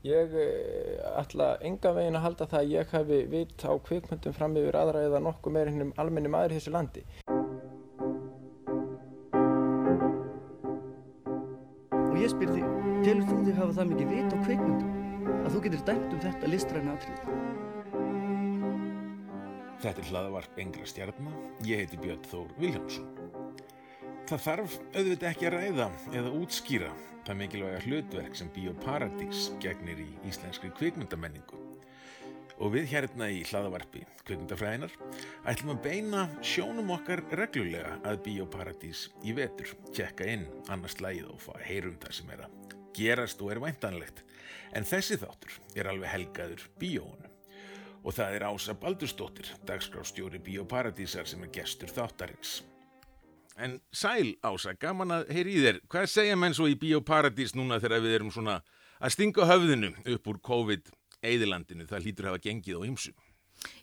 Ég eh, ætla enga veginn að halda það að ég hafi vitt á kvikmyndum fram yfir aðra eða nokkuð meir hennum almenni maður í þessu landi. Og ég spyr þig, telur þú þig hafa það mikið vit á kvikmyndum að þú getur dæmt um þetta listræna atrið? Þetta er hlaðavarp Engra stjarnar. Ég heiti Björn Þór Viljámsson. Það þarf auðvitað ekki að ræða eða útskýra það mikilvæga hlutverk sem Bíóparadís gegnir í íslenskri kvikmyndamenningu. Og við hérna í hlaðavarpi kvikmyndafræðinar ætlum að beina sjónum okkar reglulega að Bíóparadís í vetur, tjekka inn annars lægið og fá að heyrum það sem er að gerast og er væntanlegt. En þessi þáttur er alveg helgaður bíóunum og það er Ása Baldurstóttir, dagskrástjóri Bíóparadísar sem er gestur þáttarins. En sæl Ása, gaman að heyri í þér. Hvað segja menn svo í Bíóparadís núna þegar við erum svona að stinga höfðinu upp úr COVID-eðilandinu? Það hlýtur að hafa gengið á ymsu.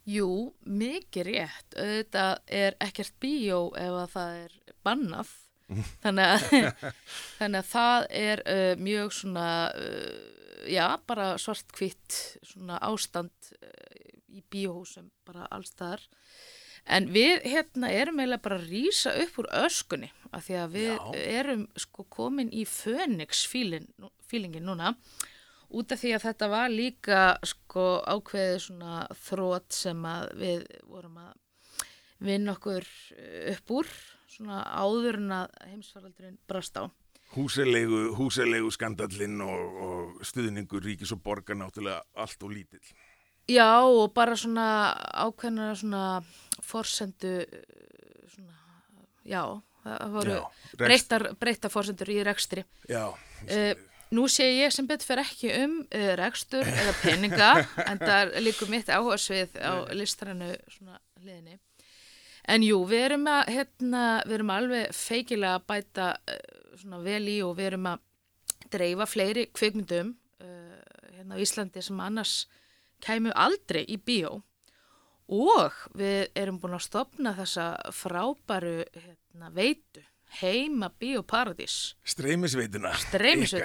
Jú, mikið rétt. Þetta er ekkert bíó ef að það er bannað. Þannig að, þannig að það er uh, mjög svona, uh, já, bara svartkvitt svona ástand uh, í bíóhúsum bara alls þar. En við hérna erum eiginlega bara að rýsa upp úr öskunni af því að við Já. erum sko komin í Phoenix-fílingin núna út af því að þetta var líka sko ákveðið svona þrótt sem að við vorum að vinna okkur eh, upp úr svona áður en að heimsfaraldurinn brast á. Húselegu, húselegu skandallinn og, og stuðningur ríkis og borgar náttúrulega allt og lítill. Já og bara svona ákveðna svona forsendu svona, já, það voru breyttar, breyttar forsendur í rekstri. Já, Uh, nú sé ég sem betur fyrir ekki um uh, rekstur eða peninga en það er líka mitt áhuga svið á listrannu svona hliðinni. En jú, við erum að, hérna, við erum alveg feikilega að bæta uh, svona vel í og við erum að dreifa fleiri kvikmyndum hérna á Íslandi sem annars kæmu aldrei í bíó og við erum búin að stopna þessa frábæru hérna, veitu heima.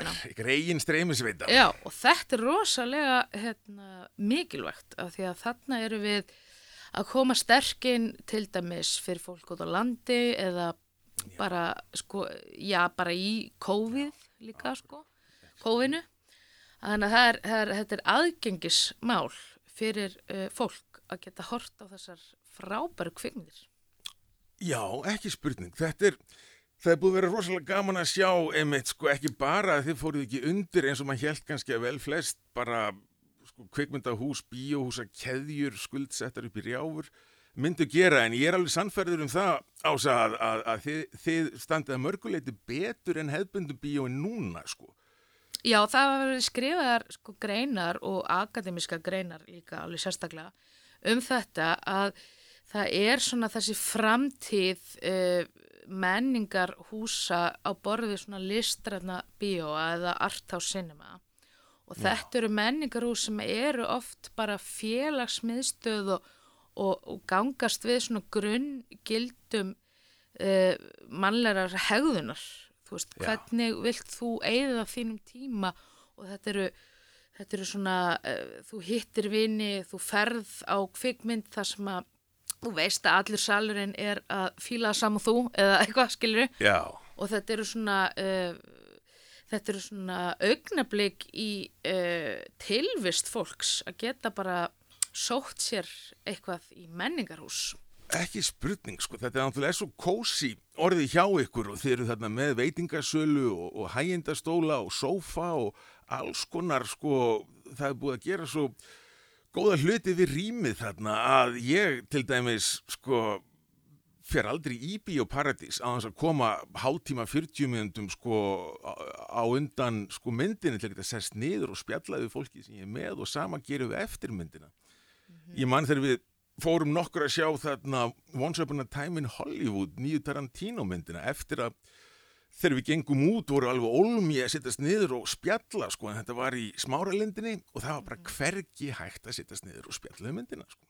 Ykkar, ykkar eigin streymisveita. Já, og þetta er rosalega hérna, mikilvægt af því að þarna eru við að koma sterkinn til dæmis fyrir fólk út á landi eða bara, sko, já, bara í COVID líka, sko, COVIDinu. Þannig að það er, þetta er aðgengismál fyrir uh, fólk að geta hort á þessar frábæru kvikmyndir. Já, ekki spurning. Þetta er, það er búið að vera rosalega gaman að sjá einmitt, sko, ekki bara að þið fóruð ekki undir eins og maður held kannski að vel flest bara, sko, kvikmyndahús, bíóhúsa, keðjur, skuldsettar upp í rjáfur myndu gera, en ég er alveg sannferður um það ása að, að, að þið, þið standið að mörguleiti betur en hefðbundum bíóin núna, sko. Já, það var verið skrifaðar sko greinar og akademiska greinar líka alveg sérstaklega um þetta að það er svona þessi framtíð uh, menningar húsa á borðið svona listræna bíóa eða arthouse cinema. Og þetta eru menningarhús sem eru oft bara félagsmiðstöð og, og, og gangast við svona grunngildum uh, mannlegar hegðunar þú veist, Já. hvernig vilt þú eigða þínum tíma og þetta eru þetta eru svona, uh, þú hittir vini, þú ferð á kvikmynd þar sem að þú veist að allur salurinn er að fíla saman þú eða eitthvað skilur Já. og þetta eru svona uh, þetta eru svona augnablik í uh, tilvist fólks að geta bara sótt sér eitthvað í menningarhús Ekki spurning, sko, þetta er náttúrulega svo kósi orðið hjá ykkur og þeir eru þarna með veitingasölu og, og hægindastóla og sófa og alls konar, sko, það er búið að gera svo góða hluti við rýmið þarna að ég til dæmis, sko, fer aldrei í bíóparadís á þess að koma hálftíma 40 minnundum sko á undan sko myndinni til að geta sest niður og spjallaði fólki sem ég er með og sama gerum við eftir myndina. Ég mann þegar við fórum nokkur að sjá þarna Once Upon a Time in Hollywood, nýju Tarantino myndina, eftir að þegar við gengum út voru alveg ólmi að sittast niður og spjalla sko, en þetta var í smáralindinni og það var bara hvergi hægt að sittast niður og spjalla um myndina sko.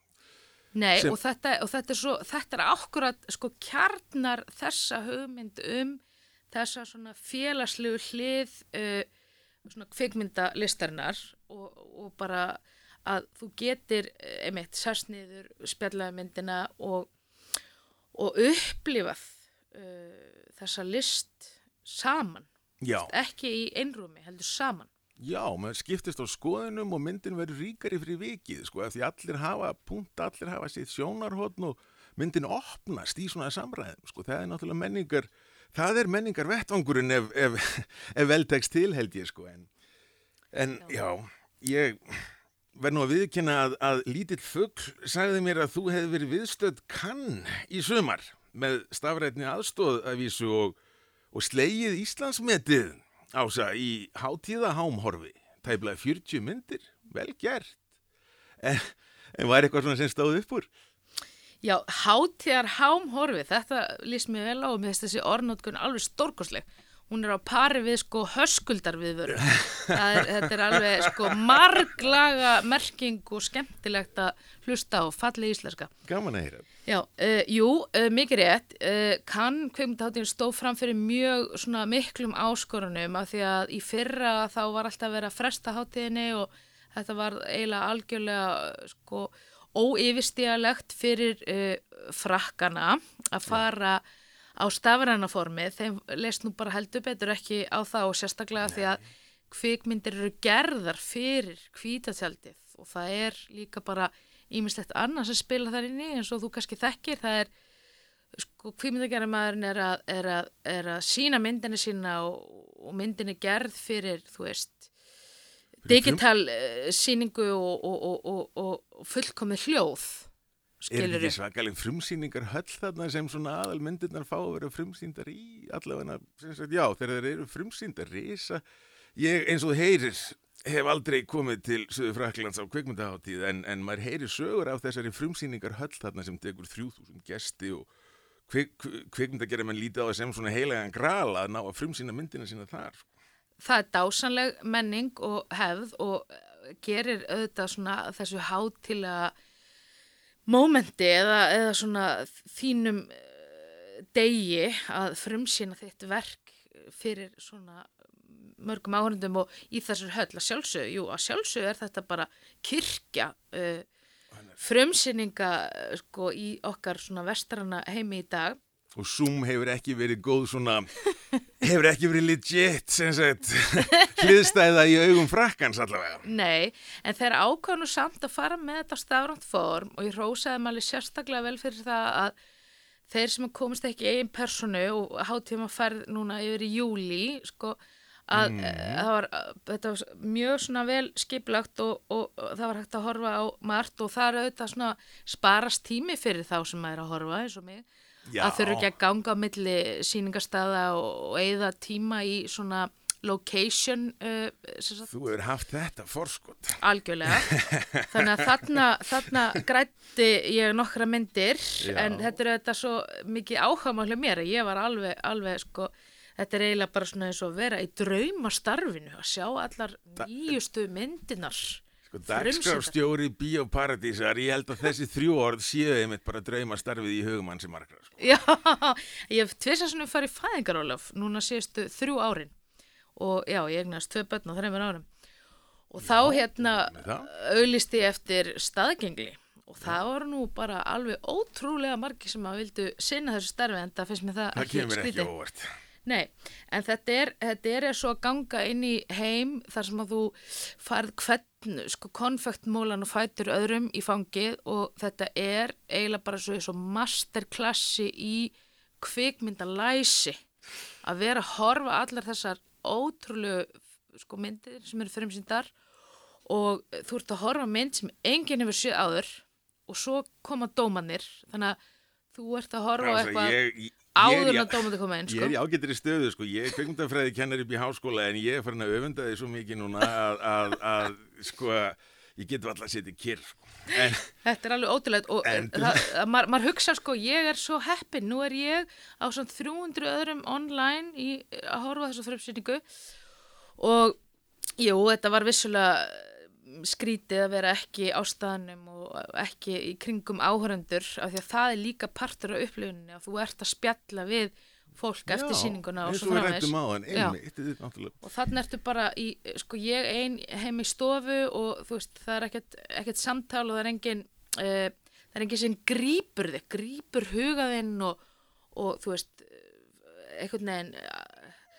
Nei, Sem- og, þetta, og þetta er svo, þetta er akkurat sko kjarnar þessa hugmynd um þessa svona félagslegu hlið uh, svona kvikmyndalistarinnar og, og bara að þú getur eh, einmitt sérst niður spjallaði myndina og, og upplifað uh, þessa list saman, Já, ekki í einrúmi, heldur saman. já, maður skiptist á skoðunum og myndin verður ríkari fyrir vikið, sko, því allir hafa punkt, allir hafa sitt sjónarhóttn og myndin opnast í svona samræðum, sko, það er náttúrulega menningar, það er menningar vettvangurinn ef, ef, ef veltekst til held ég, sko, en, en já, ég verð nú að viðkynna að, að lítill fugl sagði mér að þú hefði verið viðstödd kann í sumar með stafrætni aðstóð að vísu og, og slegið Íslandsmetið ása í hátíðahámhorfi, tæplega 40 myndir, vel gert. En, en var eitthvað svona sem stóð upp úr? Já, hátíðar hámhorfi, þetta líst mér vel á og mér finnst þessi orðnótkun alveg stórkosleg. Hún er á pari við sko höskuldar viðvöru. Þetta er alveg sko marglaga merking og skemmtilegt að hlusta á falli íslenska. Gaman að. Já, uh, jú, uh, mikið rétt. Uh, kann kveimundaháttin stóð fram fyrir mjög svona miklum áskorunum af því að í fyrra þá var alltaf verið að fresta hátíðinni og þetta var eiginlega algjörlega sko óyfirstígalegt fyrir frakkana að fara á stafræna formi. Þeim leist nú bara heldur betur ekki á það og sérstaklega því að kvikmyndir eru gerðar fyrir kvítatjaldið og það er líka bara ímislegt annað sem spila þar inn í eins og þú kannski þekkir það er sko kvímyndagerðamæðurinn er að, er að, er að sína myndinni sína og, og myndinni gerð fyrir þú veist digital uh, síningu og, og, og fullkomið hljóð Er skilur þetta ekki svakaleg frumsýningar höll þarna sem svona aðal myndirnar fá að vera frumsýndar í allavega, já, þegar þeir eru frumsýndar, risa. Ég, eins og heyrir, hef aldrei komið til Suður Fraklands á kvikmyndaháttíð en, en maður heyrir sögur af þessari frumsýningar höll þarna sem tekur 3000 gesti og kvik, kvikmyndagerðar mann lítið á það sem svona heilagan grala að ná að frumsýna myndina sína þar. það er dásanleg menning og hefð og gerir auðvitað svona þessu hátilega mómenti eða, eða svona þínum eh, degi að frumsýna þitt verk fyrir svona mörgum áhörndum og í þessar höll. Að sjálfsög, jú, að sjálfsög er þetta bara kirkja uh, frumsýninga uh, sko í okkar svona vestrana heimi í dag Og Zoom hefur ekki verið góð svona, hefur ekki verið legit, sem sagt, hliðstæða í augum frakkans allavega. Nei, en þeir ákvæðu samt að fara með þetta stafrænt form og ég rósaði maður sérstaklega vel fyrir það að þeir sem komist ekki í eigin personu og hátíma færð núna yfir í júli, sko, að mm. það var, þetta var mjög svona vel skiplagt og, og, og það var hægt að horfa á margt og það er auðvitað svona sparast tími fyrir þá sem maður er að horfa eins og mig. Já. Að þurfa ekki að ganga á milli sýningarstaða og, eigða tíma í svona location uh, Þú hefur haft þetta forskot. algjörlega þannig að þarna, þarna grætti ég nokkra myndir Já. en þetta er þetta svo mikið áhagamál hjá mér að ég var alveg, alveg sko, þetta er eiginlega bara svona eins og vera í draumastarfinu að sjá allar nýjustu myndinar Sko, dagskrafstjóri Bíóparadísar, ég held að þessi þrjú orð séu einmitt bara drauma starfið í hugumann sem margra. Sko. Já, ég hef tvisa svona farið fæðingarólof núna síðustu þrjú árin og já, ég egnast tvö börn á þreymur árum og þá hérna það. auglisti ég eftir staðgengli og það voru nú bara alveg ótrúlega margi sem að vildu sinna þessu starfi en það finnst mér það, Það kemur ekki óvart. Nei, en þetta er, þetta er svo að ganga inn í heim þar sem að þú farð hvern, sko, konfektmólan og fætur öðrum í fangið og þetta er eiginlega bara svo, svo masterklassi í kvikmyndalæsi. Að vera að horfa allar þessar ótrúlegu sko, myndir sem eru frumsýndar og þú ert að horfa mynd sem enginn hefur séð áður og svo koma dómanir þannig að þú ert að horfa á eitthvað ég, áður ég, en að dómandi koma inn Ég sko. er í ágættri stöðu, sko, ég er kveikmyndafræði kennar upp í háskóla en ég er farin að öfunda því svo mikið núna að, að, að sko, ég get alltaf að setja kyrr, sko. En, Þetta er alveg ótrúlegt og En- það, það, maður, maður hugsa sko, ég er svo heppin, nú er ég á svona 300 öðrum online í, að horfa þessu frumsýningu og jú, þetta var vissulega skrítið að vera ekki á staðnum og ekki í kringum áhörendur af því að það er líka partur af upplifuninni að þú ert að spjalla við fólk eftir sýninguna og eins svo og Já. og þannig ertu bara í, sko ég ein heim í stofu og þú veist það er ekkert, ekkert samtal og það er engin uh, það er engin sem grípur þig grípur hugaðinn og, og þú veist eh, einhvern veginn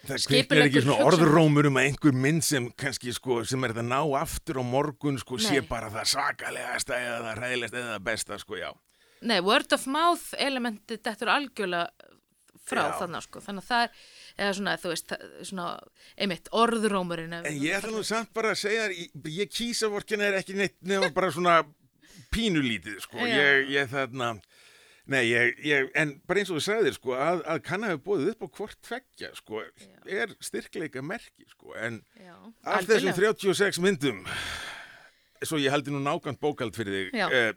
Það kveikir ekki svona orðrómur um að einhver mynd sem kannski sko, sem er þetta ná aftur á morgun sko, sé Nei. bara það svakalegasta eða það ræðilegasta eða það besta sko, já. nei, word of mouth elementið þetta er algjörlega frá Já. þannig sko, þannig að það er eða svona, þú veist, það- svona einmitt orðrómurinn En ég ætla nú samt bara að segja ég, ég kýsa vorkina er ekki neitt nefnum bara svona pínulítið, sko. Ég, ég þarna, nei, ég, ég, en bara eins og þú sagðir, sko, að, að kann hafi búið upp á hvort tveggja, sko, er styrkleika merki, sko, en Já, af þessum 36 myndum, svo ég haldi nú nákvæmt bókald fyrir þig, eh,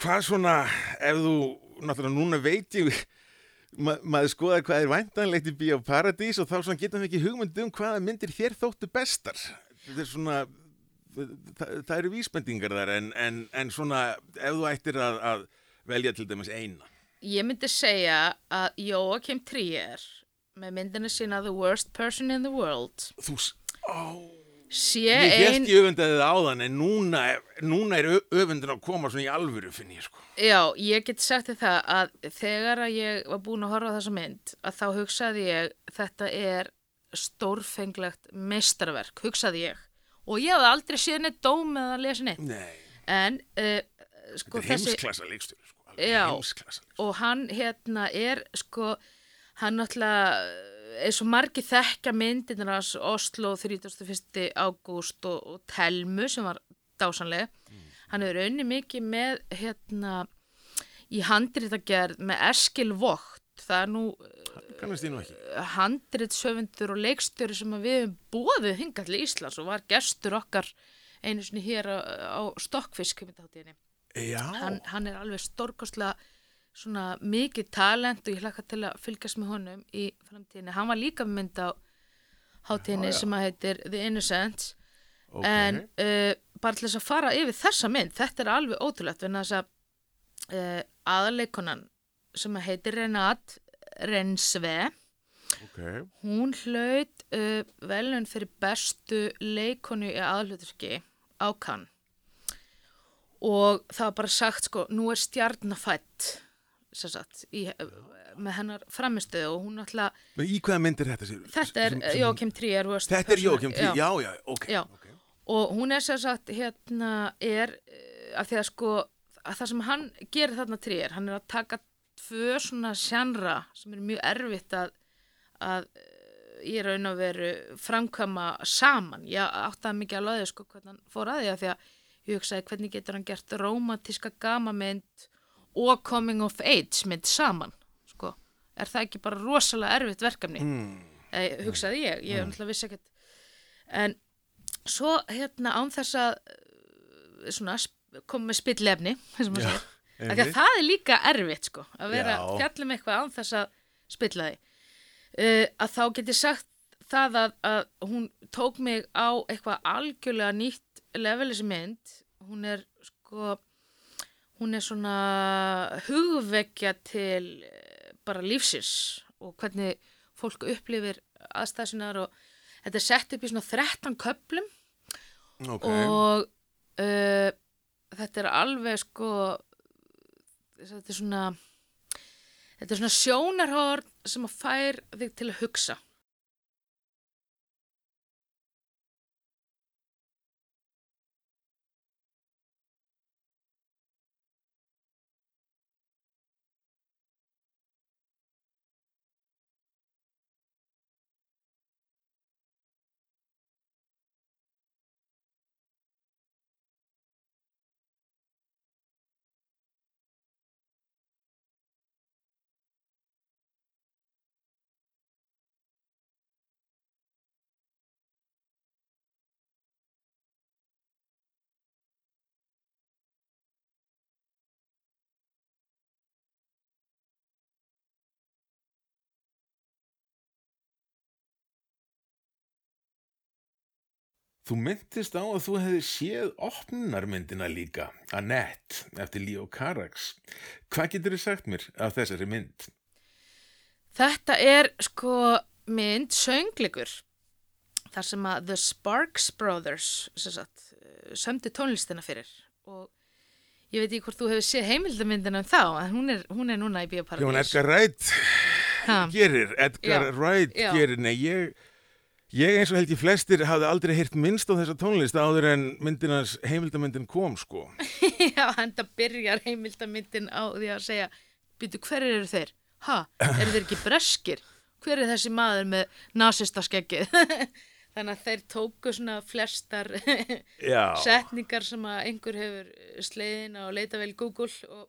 hvað svona, ef þú, náttúrulega núna veit ég, ma maður skoðar hvað er væntanlegt í Bíó Paradís og þá geta við ekki hugmynd um hvaða myndir þér þóttu bestar. Þetta er svona, það, það eru vísbendingar þar en, en, en svona ef þú ættir að, að velja til dæmis eina. Ég myndi segja að Joachim Trier með myndinu sína The Worst Person in the World Þú, ó, ég held ég öfundaði það áðan en núna, núna er öfundin að koma svona í alvöru finn ég sko. Já, ég get sagt þér það að þegar að ég var búin að horfa á þessa mynd að þá hugsaði ég þetta er stórfenglegt meistarverk, hugsaði ég og ég hafði aldrei séð neitt dóm eða að lesa neitt Nei, en uh, þetta sko er þessi heimsklassa leikstöru sko. alveg Já. Heimsklassa leikstjóri. og hann hérna er sko hann náttúrulega eins og margi þekka myndirnar hans Oslo 31. ágúst og, og Telmu sem var dásanleg hann hefur unni mikið með hérna í handritagerð með Eskil Vogt það er nú ekki. handritsöfundur og leikstjóri sem við hefum bóðið hingað til Íslands og var gestur okkar einu sinni hér á, á Stokkfisk kemur Já, hann, hann er alveg stórkostlega svona mikið talent og ég hlakka til að fylgjast með honum í framtíðinni. Hann var líka mynd á hátíðinni Já, já. sem að heitir The Innocents ok. en uh, bara til þess að fara yfir þessa mynd, þetta er alveg ótrúlegt en þess að uh, aðaleikonan sem að heitir Renat Rensve ok. hún hlaut uh, velun fyrir bestu leikonu í aðhluturki á kann og það var bara sagt sko, nú er stjarnafætt sagt, í, með hennar framistöðu og hún alltaf, Men í hvaða mynd er þetta? Sér? þetta er Jókim Trier worst Þetta er Jókim Trí, já, já, ok. Já. ok. og hún er sem sagt hérna er eh, af því að sko að það sem hann gerir þarna Trier hann er að taka tvö svona sjannra sem er mjög erfitt að að eh, í raun og veru framkvæma saman ég áttaði mikið að löðu sko hvernig hann fór að því að því að ég hugsaði hvernig getur hann gert romantíska gamamynd og coming of age mynd saman sko, er það ekki bara rosalega erfitt verkefni? Mm. eh, hugsaði ég, ég mm. vissi ekkert. En svo hérna án þess að eh, svona koma með spillefni Já, að það er líka erfitt sko, að vera Já. fjallum eitthvað án þess að spilla því uh, að þá get ég sagt það að, að hún tók mig á eitthvað algjörlega nýtt level þessi mynd hún er sko hún er svona hugvekja til eh, bara lífsins og hvernig fólk upplifir aðstæðsinar og þetta er sett upp í svona 13 köplum Ok, og uh, þetta er alveg sko þetta er svona þetta er svona sjónarhorn sem að fær þig til að hugsa þú myndist á að þú hefði séð opnunarmyndina líka, Annette, eftir Leo Carax. Hvað getur þið sagt mér af þessari mynd? Þetta er sko mynd söngleikur þar sem að The Sparks Brothers sagt, eh, sömdu tónlistina fyrir og ég veit ekki hvort þú hefur séð heimildamyndina um þá en hún er, hún er núna í Bíóparadís. Jón Edgar Wright Ha. gerir, Edgar Já, Wright já. gerir, nei ég ég eins og held ég flestir hafði aldrei heyrt minnst á þessa tónlist áður en myndinans heimildamyndin kom sko Já, en það byrjar heimildamyndin á því að segja Býtu, hver eru þeir? Ha, eru þeir ekki breskir? Hver er þessi maður með nasista skeggið? Þannig að þeir tóku svona flestar Já, setningar sem að einhver hefur sleiðin á leitavel Google og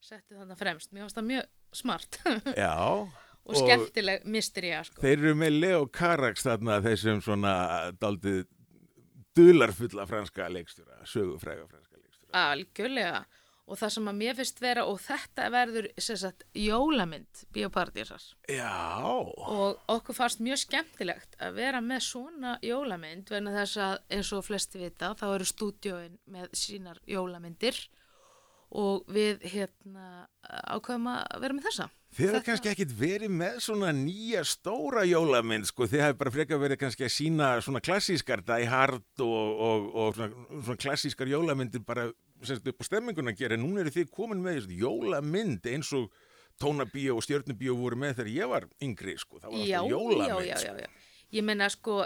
settu þannig fremst. Mér finnst það mjög smart já og skemmtileg mystería, sko. Þeir eru með Leo Carax þarna þessum svona daldið dularfulla franska leikstjóra, sögufræga franska leikstjóra. Algjörlega. Og það sem að mér finnst vera, og þetta verður, sagt, jólamynd biopartísar. Já, Og okkur fannst mjög skemmtilegt að vera með svona jólamynd, vegna þess að eins og flesti vita, þá eru stúdíóin með sínar jólamyndir og við hérna ákveðum að vera með þessa. Þið hefur kannski ekkit verið með svona nýja stóra jólamynd, sko, þið hefur bara frekar verið kannski að sína svona klassískar Die Hard og, og, og svona, svona klassískar jólamyndir bara semst upp á stemminguna að gera, en núna eru þið komin með þessu jólamynd eins og tónabíó og stjörnubíó voru með þegar ég var yngri, sko, það var Já, alltaf já, jólamynd, já, sko. já, já. Ég menna sko,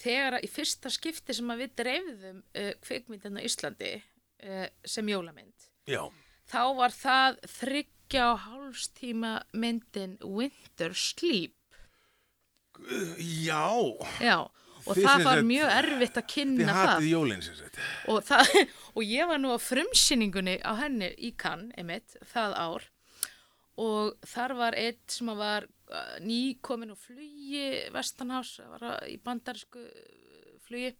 þegar í fyrsta skipti sem að við dreifðum uh, kvikmyndin á Íslandi uh, sem jólamynd, Já, þá var það þryggja og hálfstíma myndin Winter Sleep. já, Já, og Þið það var mjög erfitt að kynna það. sagt. Og, það, og ég var nú á frumsýningunni á henni í Cannes, einmitt, það ár. Og þar var eitt sem var uh, nýkomin og flugi Vestanhás, það var í bandarísku uh, flugi.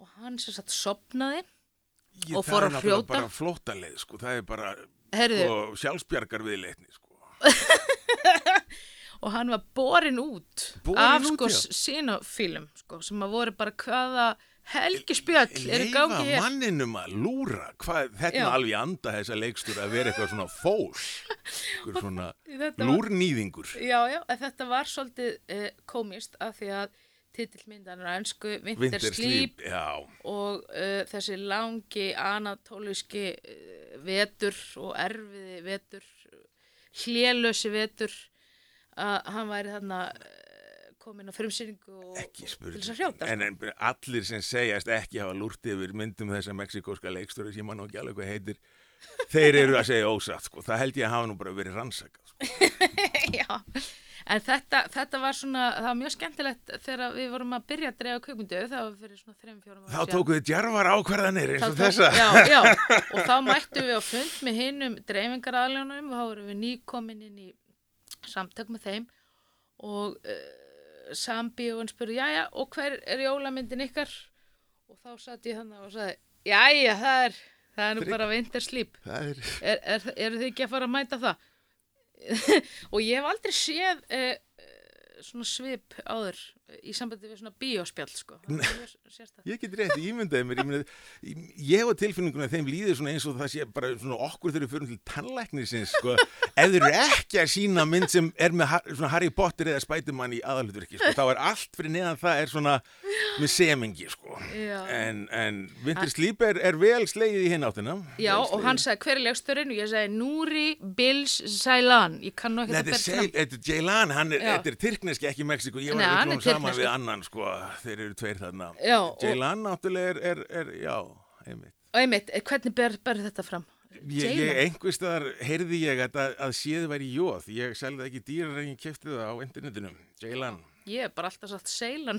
Og hann sem sagt sopnaði. Ég, Og fór að Það er hrjóta. bara flóttaleið, sko, það er bara Herðu, og sjálfsbjargar viðleitni, sko. og hann var borin út Borinn af út, sko já. sínofílum, sko, sem að voru bara hvaða helgispjöll eru í gangi Leifa hér. manninum að lúra, hvað, þetta er alveg anda þessa leikstur að vera eitthvað svona fól, eitthvað svona lúrnýðingur. Já, já, þetta var svolítið uh, komist af því að titillmyndan er ennsku Winter, Sleep og uh, þessi langi anatóliski uh, vetur og erfiði vetur, hlélösi vetur að hann væri þarna uh, komin á frumsýningu og til þess að hrjóta. En, en allir sem segjast ekki hafa lúrt yfir myndum þessa mexikóska leikstöru sem maður nú ekki alveg hvað heitir, þeir eru að segja ósatt, sko. Það held ég að hafa nú bara verið rannsakað, sko. Já, en þetta, þetta var svona, það var mjög skemmtilegt þegar við vorum að byrja að dreifa kvikmyndu, það var fyrir svona 3-4 Þá tókuðu djarfar ákvarðanir eins og þessa. Já, já, og þá mættum við á fund með hinnum dreifingaraðljónum og þá vorum við nýkomin inn í samtök með þeim og uh, sambíóin spurði, jæja, og hver er jólamyndin ykkar? Og þá satt ég þannig og sagði, jæja, það er, það er nú bara Winter Sleep. Það er, Er, eru þið ekki að fara að mæta það? og ég hef aldrei séð uh, svona svip áður í sambandi við svona bíóspjall, sko. Ég get rétt ímyndaði mér, ég, ég á tilfinninguna þeim líður svona eins og það sé bara svona okkur þegar við förum til tannlæknisins, sko, ef þeir eru ekki að sína mynd sem er með svona Harry Potter eða Spiderman í aðalutverki, sko, þá er allt fyrir neðan það er svona með semingi, sko, Já. en, en Winter Sleep er, er vel slegið í hinn áttina. Já, og hann sagði, hver er legsturinn? Og ég sagði, Núri Bills Sælan. Ég kann nú ekki Þetta Seil- þetta er Já. þetta er tyrkneski, ekki Mexiko, ég var saman við annan, sko, þeir eru tveir þarna. Jaylan náttúrulega er, er, er já, einmitt. og einmitt, eh, hvernig ber, ber þetta fram? Ég, ég Jaylan? einhvers staðar heyrði ég að, að séð væri jóð. Ég selði ekki dýrar en ég kefti það á internetinu. Jaylan. Ég er bara alltaf sagt Sælan.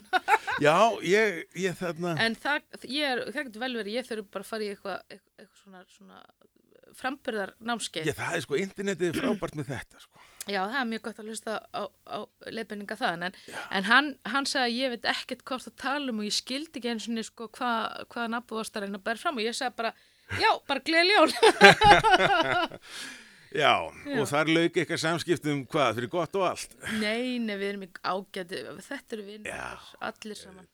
Já, ég, ég þarna... en það, ég er, það getur vel verið, ég þurfi bara að fara í eitthvað, eitthvað svona, svona frambyrðar námskeið. Já, það er sko, internetið er frábært með þetta, sko. Já, það er mjög gott að hlusta á, á leifinninga það, en, en hann, hann sagði að ég veit ekkert hvort að tala um og ég skildi ekki eins og sko hvað hva nafn varst að bæra fram og ég sagði bara, já, bara gleðileg jól. Já, Já. og þar lauk eitthvað samskiptum hvað, fyrir gott og allt. nei, nei, við erum í ágæti, þetta eru Já, allir saman.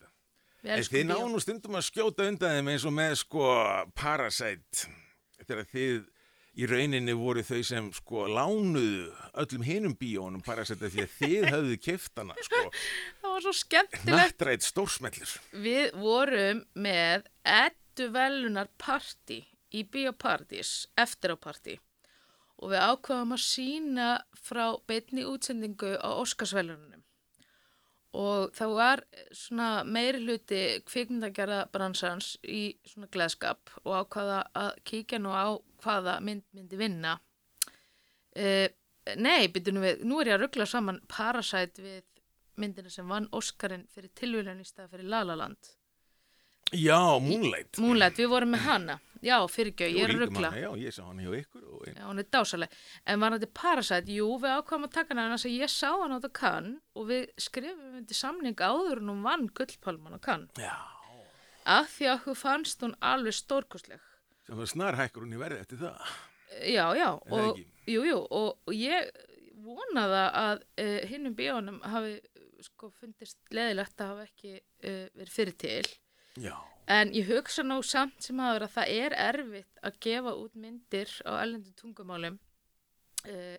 Við þið nú stundum að skjóta undan þeim eins og með sko Parasite. Þegar þið, í rauninni voru þau sem sko lánuðu öllum hinum bíónum setja því að þið höfðu keft hana sko, Það var svo skemmtilegt. nattrætt stórsmellur. Við vorum með ettu velunar party í Bíópartís, eftir á party og við ákvaðum að sína frá beinni útsendingu á Óskarsvelunum og það var svona meiri hluti kvikmyndagjara bransans í svona gleðskap og ákvaða að kíkja nú á hvaða mynd myndi vinna. Uh, nei, byrjunum við, nú er ég að ruggla saman Parasite við myndina sem vann Óskarinn fyrir tilvílan í stað fyrir La La Land. Já, Moonlight. Moonlight, við vorum með hana. Já, fyrirgjöð, ég er að ruggla. Já, ég sá hann hjá ykkur. Og, Já, hún er dásaleg. En var þetta Parasite? Jú, við ákvæmum að taka hana þess að ég sá hana á þetta kann og við skrifum undir samning áður en hún vann gullpálman á kann. já, Af því að okkur fannst hún alveg stórkostleg. sem var snar hækkur hún í verði eftir það. Já, já. Og, jú, jú, og, og ég vonaða að uh, hinnum bíónum hafi sko fundist leðilegt að hafa ekki uh, verið fyrir til. Já, En ég hugsa nú samt sem aður að það er erfitt að gefa út myndir á ellendu tungumálum. Uh,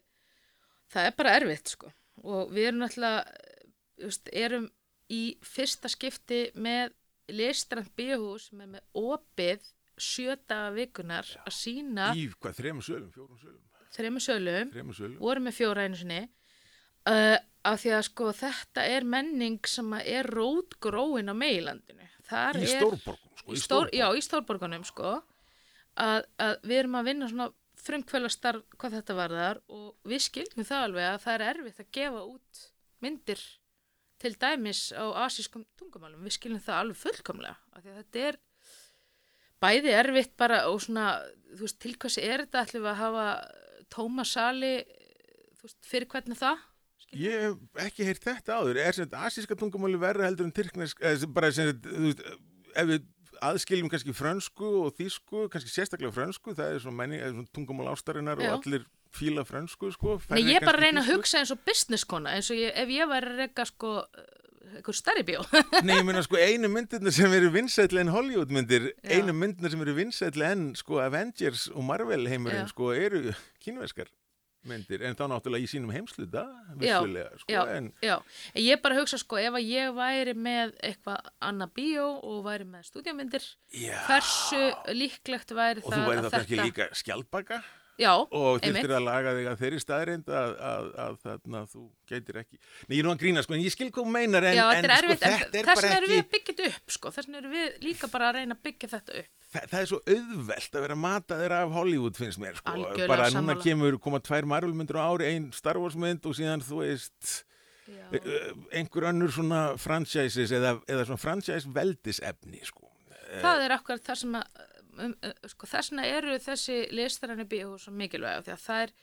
það er bara erfitt sko. Og við erum náttúrulega, eh, erum í fyrsta skipti með listrand bíóhús með, með opið sjöta vikunar að sína í hvað, þremur sölum, fjórum sölum, þremur sölum, þremur sölum. vorum með fjóra einu sinni, uh, af því að sko þetta er menning sem er rótgróin á meilandinu. Þar Í stórborgum, sko, í stór, já, í stórborgunum sko. Að, að við erum að vinna svona frumkvælastarf hvað þetta varðar og við skiljum það alveg að það er erfitt að gefa út myndir til dæmis á asískum tungumálum. Við skiljum það alveg fullkomlega af því að þetta er bæði erfitt bara og svona þú veist til hvers er þetta? Ætlum við að hafa tóma sali veist fyrir hvernig það Skilurðu? Ég hef ekki heyrt þetta áður. Er þetta asíska tungumáli verra heldur en tyrknesk, eða bara sem þetta, ef við aðskiljum kannski frönsku og þýsku, kannski sérstaklega frönsku, það er svona, er tungumál ástarinnar Já. og allir fíla frönsku, sko. Nei, ég er bara að reyna að hugsa eins og business kona eins og ég, ef ég væri að reyka sko eitthvað stærri bíó Nei, ég meina sko einu myndirna sem eru vinsætli en Hollywood myndir, Já. einu myndirna sem eru vinsætli en sko Avengers og Marvel heimurinn Já. sko eru kínverskar myndir, en þá náttúrulega í sínum heimsluta, Já, vissulega, sko, já, en já, ég bara hugsa sko ef að ég væri með eitthvað annað bíó og væri með stúdíumyndir já, hversu líklegt væri og það þú væri þá kannski líka skjaldbaka? Já, og þurftir að laga þig að þeirri staðreind að, að, að þarna þú geitir ekki Nei, ég er nú að grína, sko, en ég skil þú meinar en, já, en er sko, erfitt, en þetta er þess bara vegna erum ekki við þetta upp sko, þess vegna erum við líka bara að reyna að byggja þetta upp það, það er svo auðvelt að vera að mata þeirra af Hollywood finnst mér sko. Algjörlega bara núna sammála. kemur koma tvær Marvel-myndur á ári ein Star Wars-mynd og síðan þú veist já, eh, einhver önnur svona franchises eða, eða svona franchise veldisefni sko. það er akkurat það sem að um, sko, þess vegna eru þessi listarannu bíó svo mikilvæg því að það er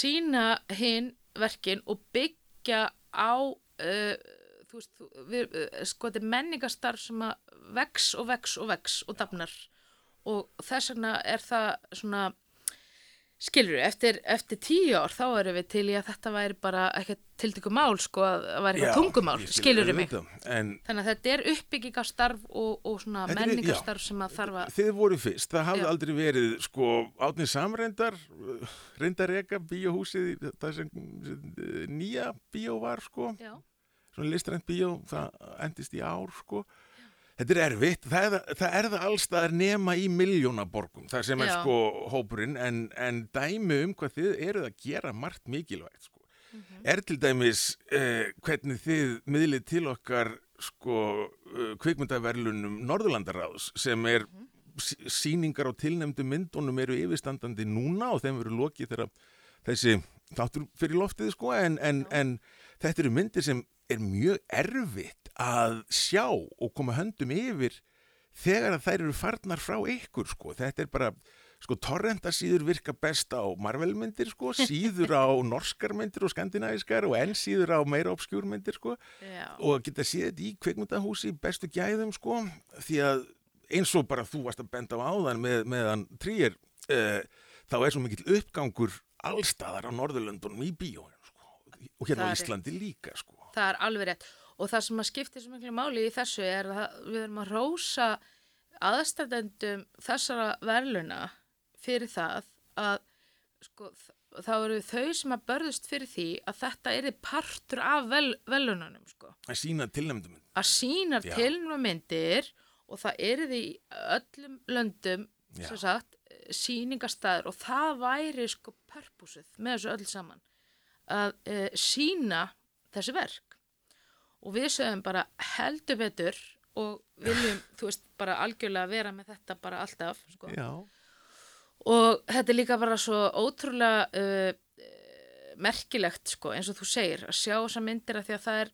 sína hinn verkin og byggja á uh, þú veist, við, uh, sko þetta er menningastarf sem að vex og vex og vex og dafnar. Og þess vegna er það svona skilur við, eftir, eftir tíu ár þá erum við til í að þetta væri bara eitthvað tiltökum mál sko að það væri eitthvað tungumál, skilur við mig? en Þannig að þetta er uppbyggingastarf og, og svona menningastarf sem að þarf að... þið voru fyrst, það hafði Já. aldrei verið sko átnið samrendar reyndar reyka bíóhúsið það sem eh, nýja bíó var sko. Já, svona listrænt bíó, það endist í ár sko. Þetta er erfitt, það er það, er það allstaðar nema í miljónaborgum, það sem er Já. sko hópurinn, en, en dæmi um hvað þið eruð að gera margt mikilvægt sko. Mhm. Er til dæmis eh, hvernig þið miðlið til okkar sko uh, kvikmyndaverlunum Norðurlandaráðs sem er mm síningar á tilnefndu myndunum eru yfirstandandi núna og þeim verður lokið þegar þessi þáttur fyrir loftið sko en, en, en þetta eru myndir sem er mjög erfitt að sjá og koma höndum yfir þegar að þær eru farnar frá ykkur sko. Þetta er bara, sko, torrentasíður virka best á Marvel-myndir sko, síður á norskar myndir og skandinavískar og enn síður á meira obskjúr myndir sko já, og geta séð þetta í kveikmyndahúsi bestu gæðum sko því að eins og bara þú varst að benda á áðan með, meðan trýr uh, þá er svo mikill uppgangur allstaðar á Norðurlöndunum í sko. Og hérna á Íslandi líka sko. það er alveg rétt. Og það sem að skiptir svo miklu máli í þessu er að við erum að rósa aðstæðendum þessara verðluna fyrir það að sko, þá eru þau sem að börðust fyrir því að þetta er partur af vel, velunanum sko. Að sína tilnæmdum. að sínar Já. tilnumyndir og það eru því öllum löndum sagt, sýningastæður og það væri sko purposið með þessu öll saman að e, sína þessi verk. Og við sögum bara heldur betur og viljum, þú veist, bara algjörlega vera með þetta bara alltaf sko. Og þetta er líka bara svo ótrúlega uh, uh, merkilegt sko, eins og þú segir að sjá þessar myndir að því að það er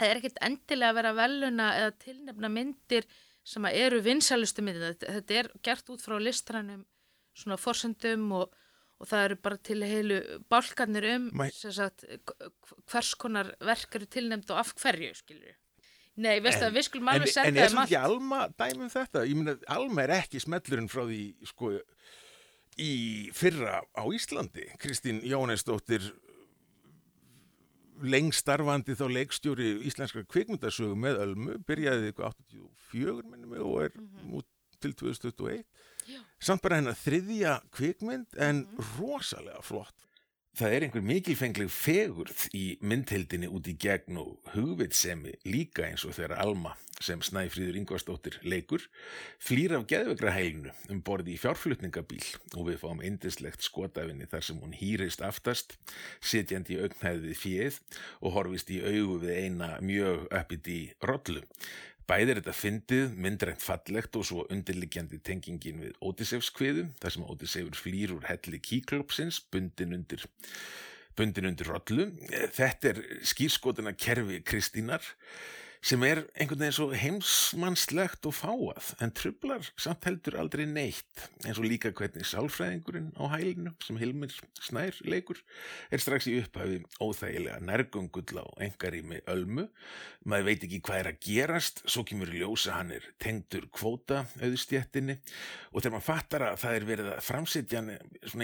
það er ekkert endilega að vera veluna eða tilnefna myndir sem eru vinsælustu myndir. Þetta, er gert út frá listrænum svona forsendum og, og það eru bara til heilu bálkarnir um sagt, hvers konar verk eru tilnefnd og af hverju skilur Nei, veistu að við skulum En, alveg en senda er þeim samt ekki allt Alma dæmi um þetta? Ég meina, Alma er ekki smellurinn frá því, sko, í fyrra á Íslandi. Kristín Jónesdóttir, lengst starfandi þá leikstjóri íslenskra kvikmyndasögu með Ölmu, byrjaði eitthvað 84 minnum og er út til 2021. Já. Samt bara hennar þriðja kvikmynd en rosalega flott. Það er einhver mikilfengleg fegurð í myndhildinni út í gegn og hugvitsemi líka eins og þegar Alma sem Snæfríður Ingvarsdóttir leikur flýr af geðvegra heilinu um borði í fjárflutningabíl og við fáum indislegt skotafinni þar sem hún hýrist aftast, sitjandi í augnhæði við fjöð og horfist í augu við eina mjög uppið í rollu. Bæði er þetta fyndið, myndrænt fallegt og svo undirliggjandi tengingin við Ódisefskviðu, þar sem Ódisefur flýr úr helli kíklopsins, bundin undir, bundin undir rollu. Þetta er skýrskotuna kerfi Kristínar sem er einhvern veginn svo heimsmannslegt og fáað en trublar samt heldur aldrei neitt. Eins og líka hvernig sálfræðingurinn á hælinu sem Hilmir Snær leikur er strax í upphafi óþægilega nærgöngull á engarými ölmu. Maður veit ekki hvað er að gerast svo kemur ljósa hann er tengdur kvóta auðstjettinni og þegar maður fattar að það er verið að framsetja hann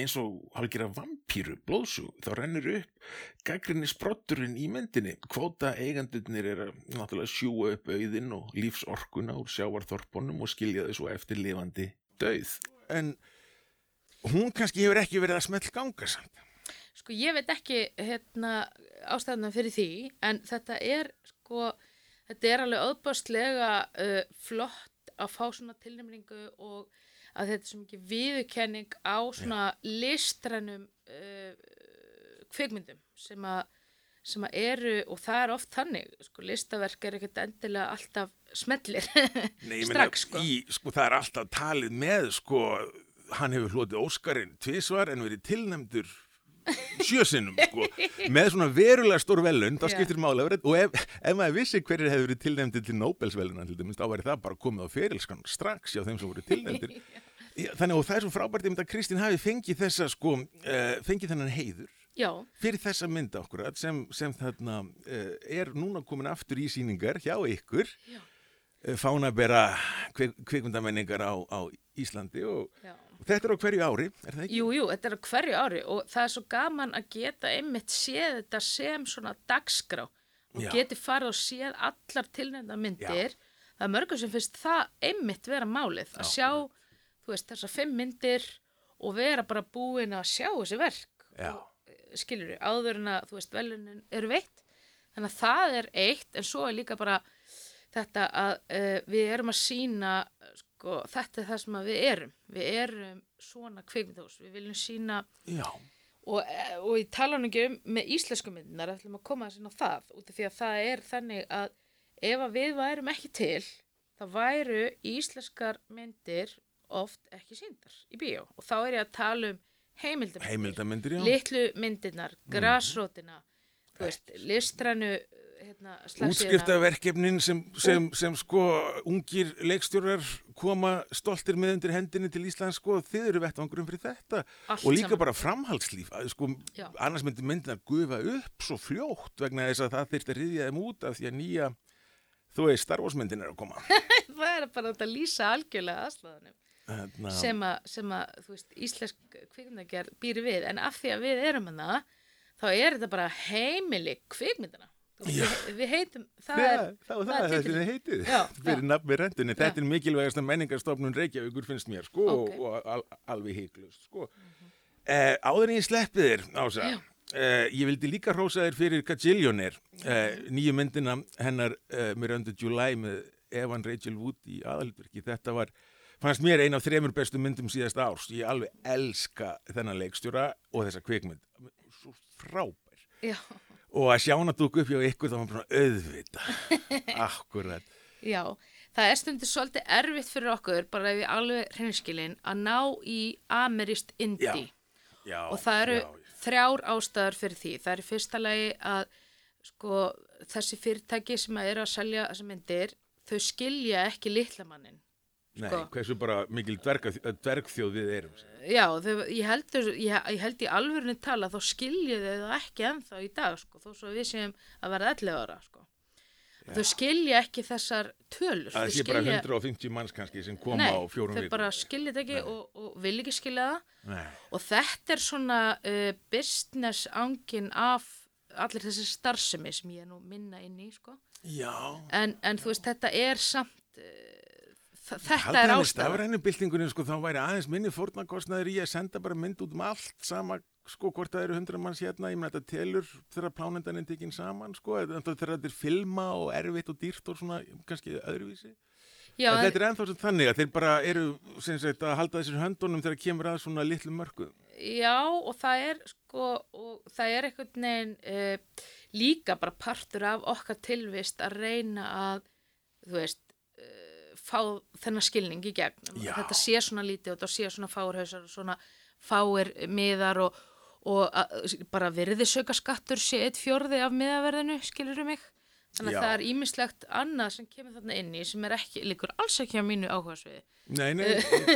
eins og hálfgera vampíru blóðsug þá rennur upp gaggrinni sprotturinn í myndinni. Kvóta eigandurnir er að sjúa upp auðinn og lífsorkuna úr sjávarþorpunum og skilja þau svo eftir lifandi döið en hún kannski hefur ekki verið að smell ganga samt. Sko ég veit ekki hérna ástæðan fyrir því en þetta er sko þetta er alveg öðbástlega uh, flott að fá svona tilnæmningu og að þetta er svo mikið viðurkenning á svona listrænum uh, kvikmyndum sem að sem að eru, og það er oft þannig sko, listaverk er ekkert endilega alltaf smellir Nei, ég strax sko. í, sko, það er alltaf talið með sko, hann hefur hlotið Óskarinn tvisvar en verið tilnæmdur sjösinnum sko, með svona verulega stór velun, Já. skiptir máli að vera- og ef, ef maður vissi hverjir hefur verið tilnæmdir til Nobelsveluna til dæmis, þá væri það bara komið á ferilskan strax hjá þeim sem voru tilnæmdir Já, þannig og það er svo frábært einmitt að Kristín hafi fengið þessa sko, uh, fengið þennan heiður Já, fyrir þessa mynda okkur sem, sem þarna uh, er núna komin aftur í síningar hjá ykkur Já. uh, fánabera kvik, kvikmyndamenningar á, á Íslandi og, já. og þetta er á hverju ári, er það ekki? Jú, jú, þetta er á hverju ári og það er svo gaman að geta einmitt séð þetta sem svona dagskrá og Já. geti farið og séð allar tilnefnda myndir. Það er mörgum sem finnst það einmitt vera málið að sjá, þú veist, þessar fimm myndir og vera bara búin að sjá þessi verk. Já. Skilur við, áður en að, þú veist, velunin eru veitt. Þannig að það er eitt, en svo er líka bara þetta að uh, við erum að sína, sko, þetta er það sem að við erum. Við erum svona kvikmyndahús, við viljum sína og, eh, og ég tala nú ekki um með íslensku myndinar, ætlum að koma þessi á það út af því að það er þannig að ef að við værum ekki til þá væru íslenskar myndir oft ekki síndar í bíó og þá er ég að tala um heimildamindir, heimildamindir, litlu myndirnar, grasrótina þú veist, listrænu hérna. Útskriftaverkefnin sem, sem, sem sko ungir leikstjórar koma stoltir með undir hendinni til Íslands sko, þið eru vettvangurum fyrir þetta. Allt og líka saman. bara framhaldslíf sko, annars myndi myndin að gufa upp svo fljótt vegna þess að það þyrfti að riðja þeim út af því að nýja þú veist, Star Wars myndin er að koma. Það er bara að lýsa algjörlega aðslaðanum Sem að, sem að, þú veist, íslensk kvikmyndagerð býr við, en af því að við erum hana, þá er þetta bara heimili kvikmyndana. Við, við heitum, það Já, er, það, það, það, er þetta heitið Já. Þetta er mikilvægast að menningarstofnun Reykjavíkur finnst mér sko Ok. og, al, alveg heiklust sko. Mhm. Uh, áður en ég sleppi þér, Ása, uh, ég vildi líka hrósa þér fyrir Gajillionaire, uh, nýju myndina hennar uh, Miranda July með Evan Rachel Wood í aðalutverki. Þetta var, fannst mér ein af þremur bestu myndum síðast árs. Ég alveg elska þennan leikstjóra og þessa kvikmynd. Svo frábær. Já, Og að sjá hana dúk upp hjá ykkur þá var bara svona auðvita. Akkurat. já. Það er stundir svolítið erfitt fyrir okkur, bara ef við alveg hreinskilin, að ná í amerist indie. Já, og það eru já, þrjár ástæður fyrir því. Það er fyrsta lagi að sko, þessi fyrirtæki sem að eru að selja þessi myndir, þau skilja ekki litlamannin. Nei, sko. hversu bara mikil dverga, dvergþjóð við erum. Já, þau, ég, held, þau- ég, ég held í alvörinu tala þá skilja þau það ekki ennþá í dag sko, þó svo við séum að verða 11 ára sko. Þau skilja ekki þessar tölur. Það Þau sé bara skilja- 150 manns kannski sem koma Nei, á fjórum þau vikum. bara skilja þetta ekki og, og vil ekki skilja það. Nei. Og þetta er svona uh, business angin af allir þessi starfsemi sem ég er nú minna inn í, sko. Já. En, en þú veist, þetta er samt, uh, þetta Haldið er ástæða. stafrænu byltingunni sko þá væri aðeins minni fórnarkostnaður í að senda bara mynd út um allt sama sko hvort það eru hundra manns hérna. Ég meina þetta telur þegar plánendan er tekinn saman sko þegar þetta er filma og erfitt og dýrt og svona kannski öðruvísi. Já, en þetta er ennþá sem þannig að þeir bara eru sagt að halda þessir höndunum þegar kemur að svona litlu mörgu já, og það er, sko, og það er einhvern veginn uh, líka bara partur af okkar tilvist að reyna að, þú veist, uh, fá þennan skilning í gegn. Þetta sé svona lítið og þetta sé svona fáurhausar og svona fáir miðar og, og að, bara virðisauka skattur sé eitt fjórði af miðaverðinu, skilur mig? Þannig að Já. það er ímislegt annað sem kemur þarna inn í sem er ekki, líkur alls ekki á mínu áhugasviði. Nei, nei,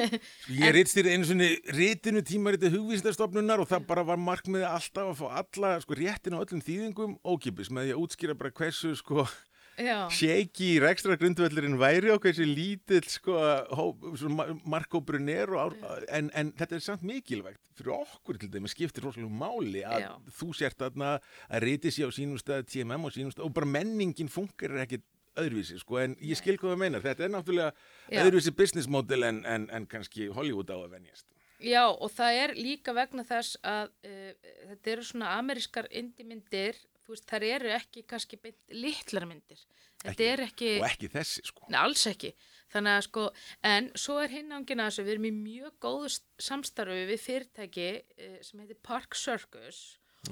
ég rítstýri einu svona rítinu tímariti hugvísindastofnunar og það bara var markmiði alltaf að fá alla sko réttin á öllum þýðingum ókipis með því að útskýra bara hversu sko shaky rekstra grundvöllurinn væri og hversu lítill sko hó- svona ma- markhópurinn er og, ár- en, en þetta er samt mikilvægt fyrir okkur til þeim skiptir rosalega máli að Já. þú sért þarna að riti sér á sínum stað TMM á sínum stað og bara menningin funkar ekkit öðruvísi sko en ég skil hvað það meinar þetta er náttúrulega Já. öðruvísi business model en, en, en kannski Hollywood á að venjast Já, og það er líka vegna þess að uh, þetta eru svona amerískar indimyndir, veist, þær eru ekki kannski beint litlar myndir. Ekki. ekki, og ekki þessi sko Nei, alls ekki. Þannig að sko, en svo er hinn ángina þessu, við erum í mjög góðu s- samstarfi við fyrirtæki uh, sem heitir Park Circus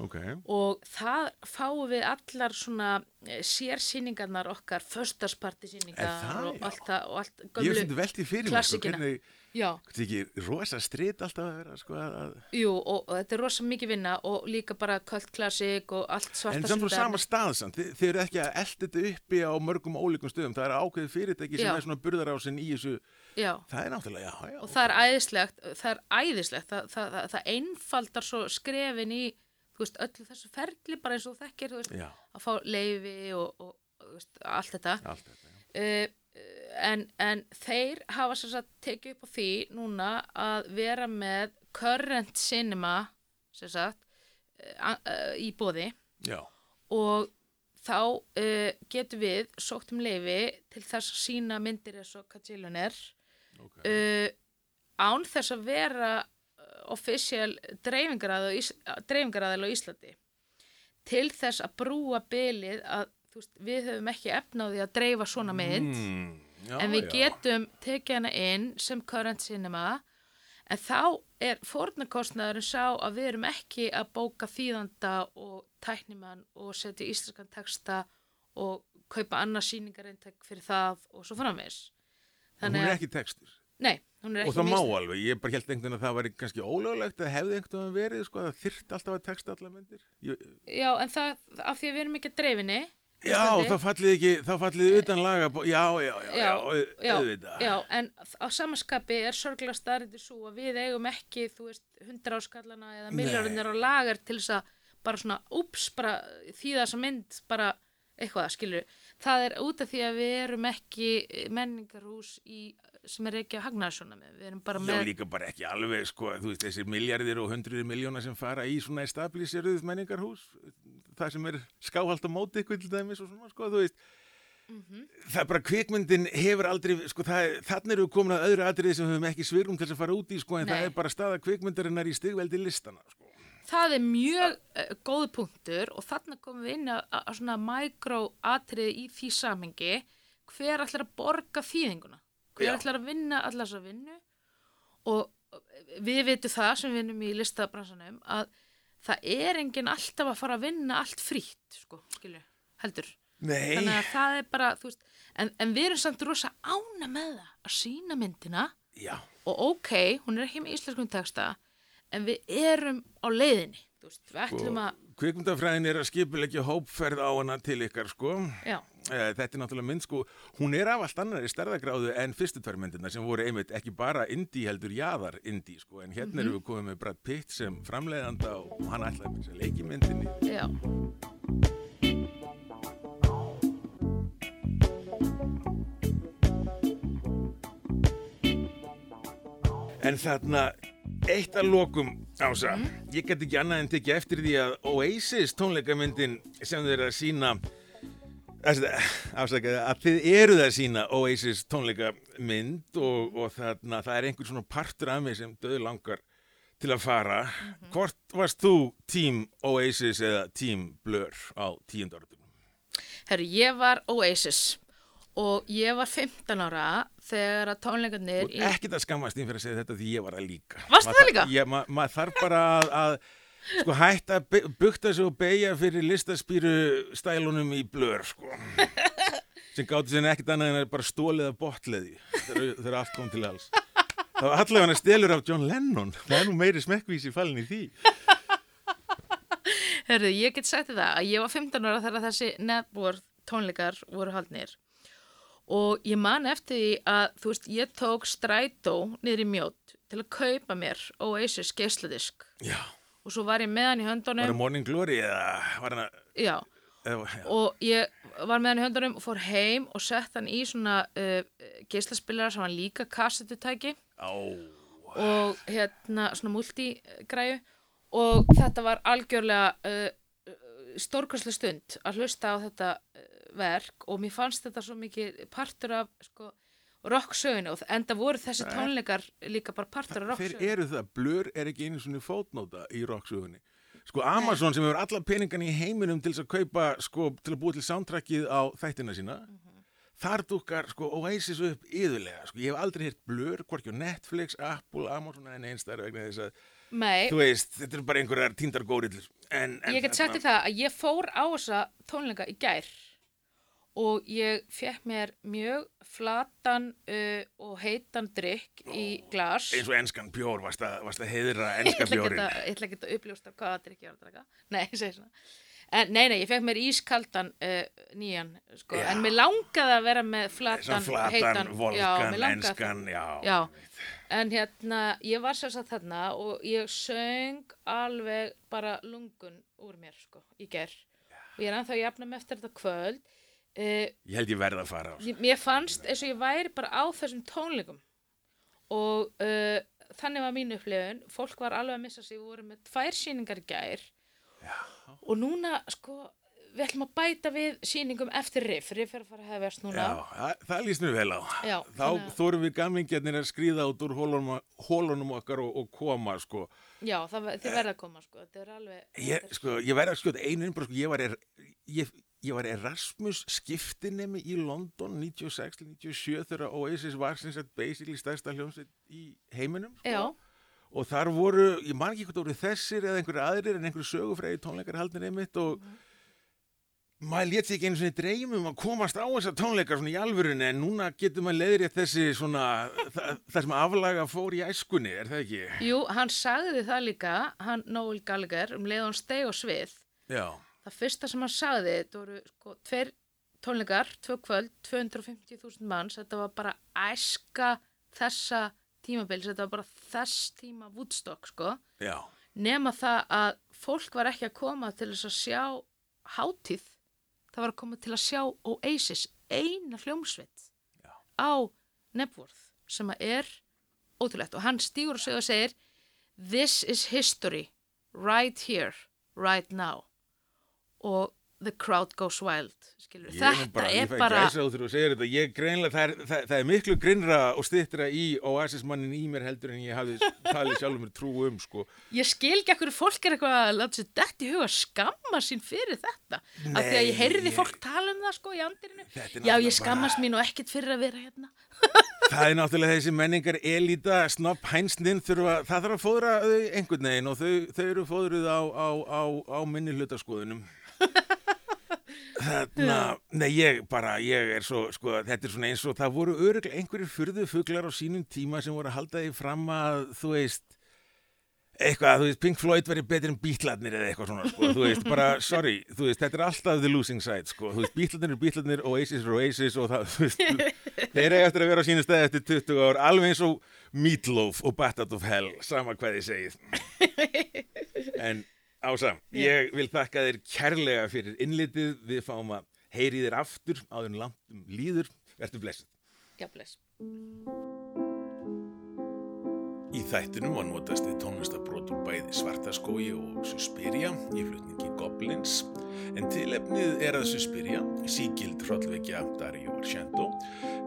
ok, og það fáum við allar svona uh, sérsýningarnar okkar, föstasparti sýningar það, og allt það og allt ég hef gömlu, svona veltið fyrir mér sko, klassikina. hvernig. Þetta er ekki rosa stritt alltaf að vera sko að, Jú, og, og þetta er rosa mikið vinna og líka bara kvöld klassik og allt svarta En samt frá sama stað samt, þið, þið eru ekki að elda þetta uppi á mörgum ólíkum stöðum, það er ákveðið fyrirtæki sem er svona burðarásin í þessu, Já, það er náttúrulega, já, já. og það er æðislegt, það er æðislegt, það, það, það, það einfaldar svo skrefin í, veist, öllu þessu ferli bara eins og þekkir, veist, að fá leifi og, og, veist, allt þetta. allt þetta, já. Uh, en, en þeir hafa sem sagt tekið upp á því núna að vera með current cinema, sagt, uh, uh, í bóði. Já, og þá uh, getum við sótt um leifi til þess að sína myndir eins og Kajilun er ok. uh, án þess að vera official dreifingaræðil á, Íslandi til þess að brúa bylið að veist, við höfum ekki því að dreifa svona mynd Mm, já, en við já. getum tekið hana inn sem current cinema en þá er fórnarkostnaðurinn sá að við erum ekki að bóka þýðanda og tæknimann og setja íslenskan texta og kaupa annað sýningareintek fyrir það og svo framvis Hún er ekki textur. nei, hún er Og ekki það má alveg, ég bara held einhvern veginn að það væri kannski ólöglegt að hefði einhvern veginn verið, sko, að það þyrft alltaf að texta allar myndir. Ég, já, en það, af því að við erum ekki að dreifinni já, þá fallið ekki, þá fallið utan laga, já, já, já, já, au- já, auðvitað. já, en á samanskapi er sorglega staðrindir svo að við eigum ekki, þú veist, hundra áskallana eða miljardinir á lagar til þess að bara svona, úps, bara því þessa mynd, bara eitthvað, skilur. Það er út af því að við erum ekki menningarhús í, sem er ekki að hagnaða svona með. Við erum bara Já, með, líka bara ekki alveg, sko, þú veist, þessir miljardir og hundruðir miljóna sem fara í svona establíseruð menningarhús, það sem er skáhald á móti ykkur til dæmis og svona, sko, þú veist, það er bara kvikmyndin hefur aldrei, sko það, þannig eru við komin að öðru atriði sem við höfum ekki svirum til þess að fara út í, sko, en Nei. það er bara staða kvikmyndarinnar í stigveldi listana, sko. Það er mjög uh, góð punktur og þarna komum við inn að, svona mikroatriði í því samhengi hver ætlar að borga þýðinguna hver ætlar að vinna allar þessa vinnu og við veitum það sem við vinnum í listabransanum að það er enginn alltaf að fara að vinna allt frítt sko, skilju, heldur. Nei, þannig að það er bara, þú veist en, en við erum samt rosa ána með það að sína myndina. Já, og ok, hún er ekki með íslenskum texta en við erum á leiðinni þú veist, við ætlum að kvikmyndafræðin er að skipulegja hópferð á hana til ykkar, sko. já, Þetta er náttúrulega mynd, sko, hún er af allt annar í stærðagráðu en fyrstu tvær myndirna sem voru einmitt ekki bara indie heldur jaðar indie, sko, en hérna erum við komið með Brad Pitt sem framleiðanda og hann ætlaði með þess að leiki myndinni. já. En þarna, eitt að lokum, Ása, ég get ekki annað en tekið eftir því að Oasis tónleikamyndin sem eru að sína, afsakaði, að þið eruð að sína Oasis tónleikamynd og, og þarna, það er einhver svona partur af mig sem döðu langar til að fara. Hvort varst þú tím Oasis eða tím Blur á tíundaröldum? herru, ég var Oasis og ég var 15 ára þegar að tónleikarnir Og ekkert að skammast þín fyrir að segja þetta því ég var það líka. Maður það líka? Ég, ma, maður þarf bara að, að sko, hætta að bukta sig og beigja fyrir listaspýru stælunum í blör, sko. Sem gátti sinni ekkert annað en að bara stólið af botleði þegar allt kom til alls. Var allavega hann stelur af John Lennon. Það er nú meiri smekkvísi fallin í því. herru, ég get sagt það að ég var 15 ára þegar þessi network tónleikar voru haldnir og ég man eftir því að þú veist, ég tók strætó niður í mjót til að kaupa mér Oasis geisladisk Já. Og svo var ég með hann í Var höndunum það Morning Glory eða var hann að... já, eða- já. og ég var með hann í höndunum og fór heim og sett hann í svona uh, geislaspillara sem var líka kassetutæki og hérna svona multigræju. Og þetta var algjörlega uh, stórkvæslu stund að hlusta á þetta uh, verk. Og mér fannst þetta svo mikið partur af sko, rocksögunu og enda voru þessi tónleikar líka bara partur af Þeir rocksögunu eru það, blur er ekki einu svona fótnóta í rocksögunni. Sko Amazon sem hefur alla peningan í heiminum til að kaupa, sko, til að búa til soundtrackið á þættina sína, þar dukkar, sko, Oasis upp yðurlega, sko, ég hef aldrei heyrt blur, hvorki á Netflix, Apple, Amazon en einstæður vegna þess að, Nei, þú veist, þetta eru bara einhverjar tíndar góriðl, en, en ég get sagt þér það að ég fór á þessa tónleika í gær og ég fekk mér mjög flatan uh, og heitan drikk í glas. eins og enskan bjór, varst að, ætla ekki bjórin. ég ætla ekki að uppljósta hvaða drikk ég var að draka. Nei, ég segi svona. En, nei, nei, ég fekk mér ískaldan uh, nýjan, sko, Já. en mér langaði að vera með flatan, flatan, heitan já, volkan, langaði enskan, já. já, en hérna ég var sér satt þarna og ég söng alveg bara lungun úr mér, sko, í ger og ég er jafna með eftir þetta kvöld uh, Ég held ég verð að fara á. Mér fannst eins og ég væri bara á þessum tónleikum og uh, þannig var mín upplifun fólk var alveg að missa sig, við vorum með tvær síningar í gær Já. og núna sko við ætlum að bæta við síningum eftir riff riff er að fara að hefjast núna Já, það, það líst mér vel á. Já, Þá þórum við gamingjarnir að skrýða út úr hólunum, hólunum okkar og, og koma, sko. Já, það, þið verða að koma sko þetta er alveg Ég, sko, ég verði að skjóta einu innbrot, sko, ég var, er, ég, ég var Erasmus skiptinemi í London 96-97 þegar Oasis var sem sagt basically stærsta hljómsveit í heiminum, sko. Og þar voru, ég man ekki hvort voru þessir eða einhverju aðrir en einhverju sögufræði tónleikar haldin einmitt og maður létt ekki einu svona dreymum að komast á þessar tónleikar svona í alvörunni en núna getur maður leiðrétt þessi svona, það, það sem aflaga fór í æskunni, er það ekki? jú, hann sagði það líka hann Noel Gallagher um leið og hann steg á svið Já, það fyrsta sem hann sagði þetta voru sko tveir tónleikar, tvö kvöld 250.000 manns, þetta var bara æska þessa tímabils, þetta var bara þess tíma Woodstock sko, já, nema það að fólk var ekki að koma til þess að sjá hátíð, það var að koma til að sjá Oasis, eina hljómsveit Já. á Nebworth, sem að er ótrúlegt. Og hann segir og segir This is history, right here, right now og the crowd goes wild skilur. Þetta bara, er bara þetta, ég greinlega, það er, það, það er miklu grinnra og stittra í Oasis-mannin í mér heldur en ég hafði talið sjálfur mér trú um, sko. ég skil ekki ekkur fólk er eitthvað að láta sér dætt í huga skamma sín fyrir þetta af því að ég heyrði ég- fólk tala um það sko í andirinu já ég skammast mín og ekkert fyrir að vera hérna Það er náttúrulega þessi menningar elita, snopp, hænsnin, þurfa, það þarf að fóðra þau einhvern veginn og þau, þau eru fóðruð á, á, á, á minni hlutaskoðunum. Þarna, nei ég bara, ég er svo, sko, þetta er svona eins og það voru öruglega einhverjir furðu fuglar á sínum tíma sem voru að halda því fram að, þú veist, eitthvað, þú veist, Pink Floyd verið betur en Beatlarnir eða eitthvað svona, sko, þú veist, bara, sorry, þú veist, þetta er alltaf the losing side, sko, þú veist, Beatlarnir er Beatlarnir, Oasis er Oasis og það, þú veist, þeir eiga eftir að vera á sínu stæði eftir 20 ár, alveg eins og Meatloaf og Bat Out of Hell, sama hvað þið segið. En Ása, ég vil þakka þér kærlega fyrir innlitið, við fáum að heyri þér aftur áður en langt um líður, verður blessið. já bless. Í þættinum var notast við tónlistabrót úr bæði Svartaskói og Suspiria í flutningi Goblins. En tilefnið er að Suspiria, síkild hrollvekja Dario Argento,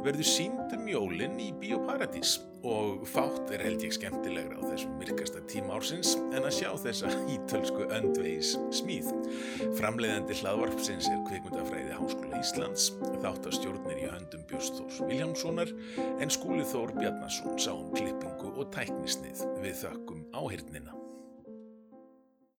verður sínd um jólin í Bíóparadís og fátt er held ég skemmtilegra á þessum myrkasta tíma ársins en að sjá þessa ítölsku öndvegis smíð. Framleiðandi hlaðvarpsins er kvikmyndafræði Háskóla Íslands, þáttastjórnir í höndum Björns Þórs Viljámssonar en skúli Þór Bjarnason sá um klippingu og tæknisnið við þökkum áhyrnina.